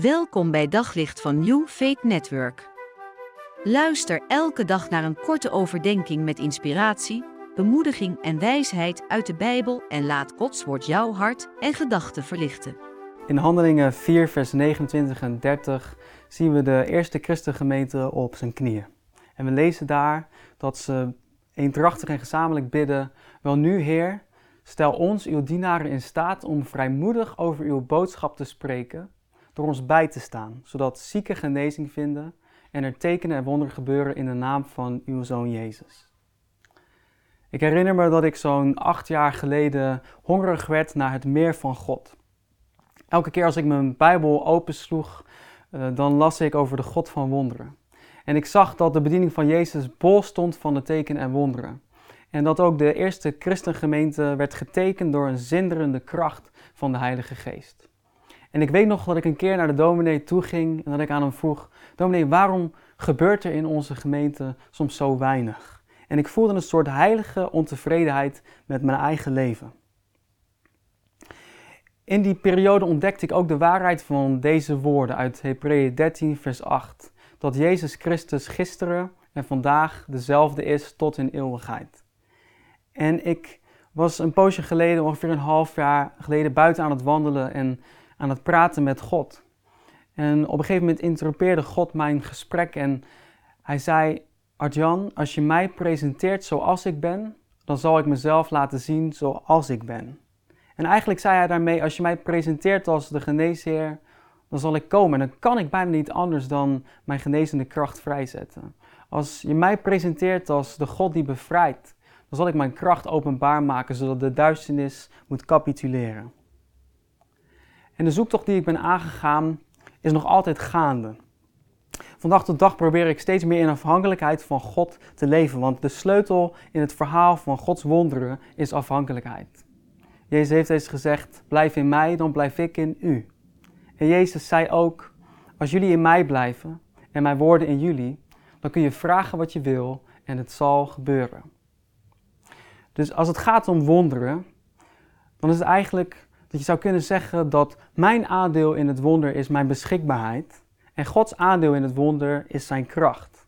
Welkom bij Daglicht van New Faith Network. Luister elke dag naar een korte overdenking met inspiratie, bemoediging en wijsheid uit de Bijbel en laat Gods woord jouw hart en gedachten verlichten. In Handelingen 4, vers 29 en 30 zien we de eerste christengemeente op zijn knieën. En we lezen daar dat ze eendrachtig en gezamenlijk bidden: Wel nu, Heer, stel ons, uw dienaren, in staat om vrijmoedig over uw boodschap te spreken door ons bij te staan, zodat zieken genezing vinden en er tekenen en wonderen gebeuren in de naam van uw zoon Jezus. Ik herinner me dat ik zo'n acht jaar geleden hongerig werd naar het meer van God. Elke keer als ik mijn Bijbel opensloeg, uh, dan las ik over de God van wonderen. En ik zag dat de bediening van Jezus bol stond van de tekenen en wonderen. En dat ook de eerste christengemeente werd getekend door een zinderende kracht van de Heilige Geest. En ik weet nog dat ik een keer naar de dominee toe ging en dat ik aan hem vroeg: Dominee, waarom gebeurt er in onze gemeente soms zo weinig? En ik voelde een soort heilige ontevredenheid met mijn eigen leven. In die periode ontdekte ik ook de waarheid van deze woorden uit Hebreeën 13, vers 8. Dat Jezus Christus gisteren en vandaag dezelfde is tot in eeuwigheid. En ik was een poosje geleden, ongeveer een half jaar geleden, buiten aan het wandelen en aan het praten met God. En op een gegeven moment interrumpeerde God mijn gesprek en hij zei: Arjan, als je mij presenteert zoals ik ben, dan zal ik mezelf laten zien zoals ik ben. En eigenlijk zei hij daarmee: Als je mij presenteert als de geneesheer, dan zal ik komen. En dan kan ik bijna niet anders dan mijn genezende kracht vrijzetten. Als je mij presenteert als de God die bevrijdt, dan zal ik mijn kracht openbaar maken, zodat de duisternis moet capituleren. En de zoektocht die ik ben aangegaan is nog altijd gaande. Van dag tot dag probeer ik steeds meer in afhankelijkheid van God te leven, want de sleutel in het verhaal van Gods wonderen is afhankelijkheid. Jezus heeft eens gezegd: Blijf in mij, dan blijf ik in u. En Jezus zei ook: Als jullie in mij blijven en mijn woorden in jullie, dan kun je vragen wat je wil en het zal gebeuren. Dus als het gaat om wonderen, dan is het eigenlijk dat je zou kunnen zeggen dat mijn aandeel in het wonder is mijn beschikbaarheid en Gods aandeel in het wonder is zijn kracht.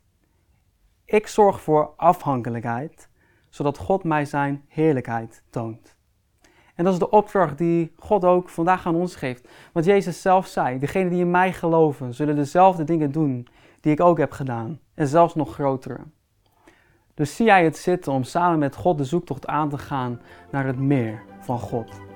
Ik zorg voor afhankelijkheid, zodat God mij zijn heerlijkheid toont. En dat is de opdracht die God ook vandaag aan ons geeft. Want Jezus zelf zei: Degenen die in mij geloven, zullen dezelfde dingen doen die ik ook heb gedaan, en zelfs nog grotere. Dus zie jij het zitten om samen met God de zoektocht aan te gaan naar het meer van God.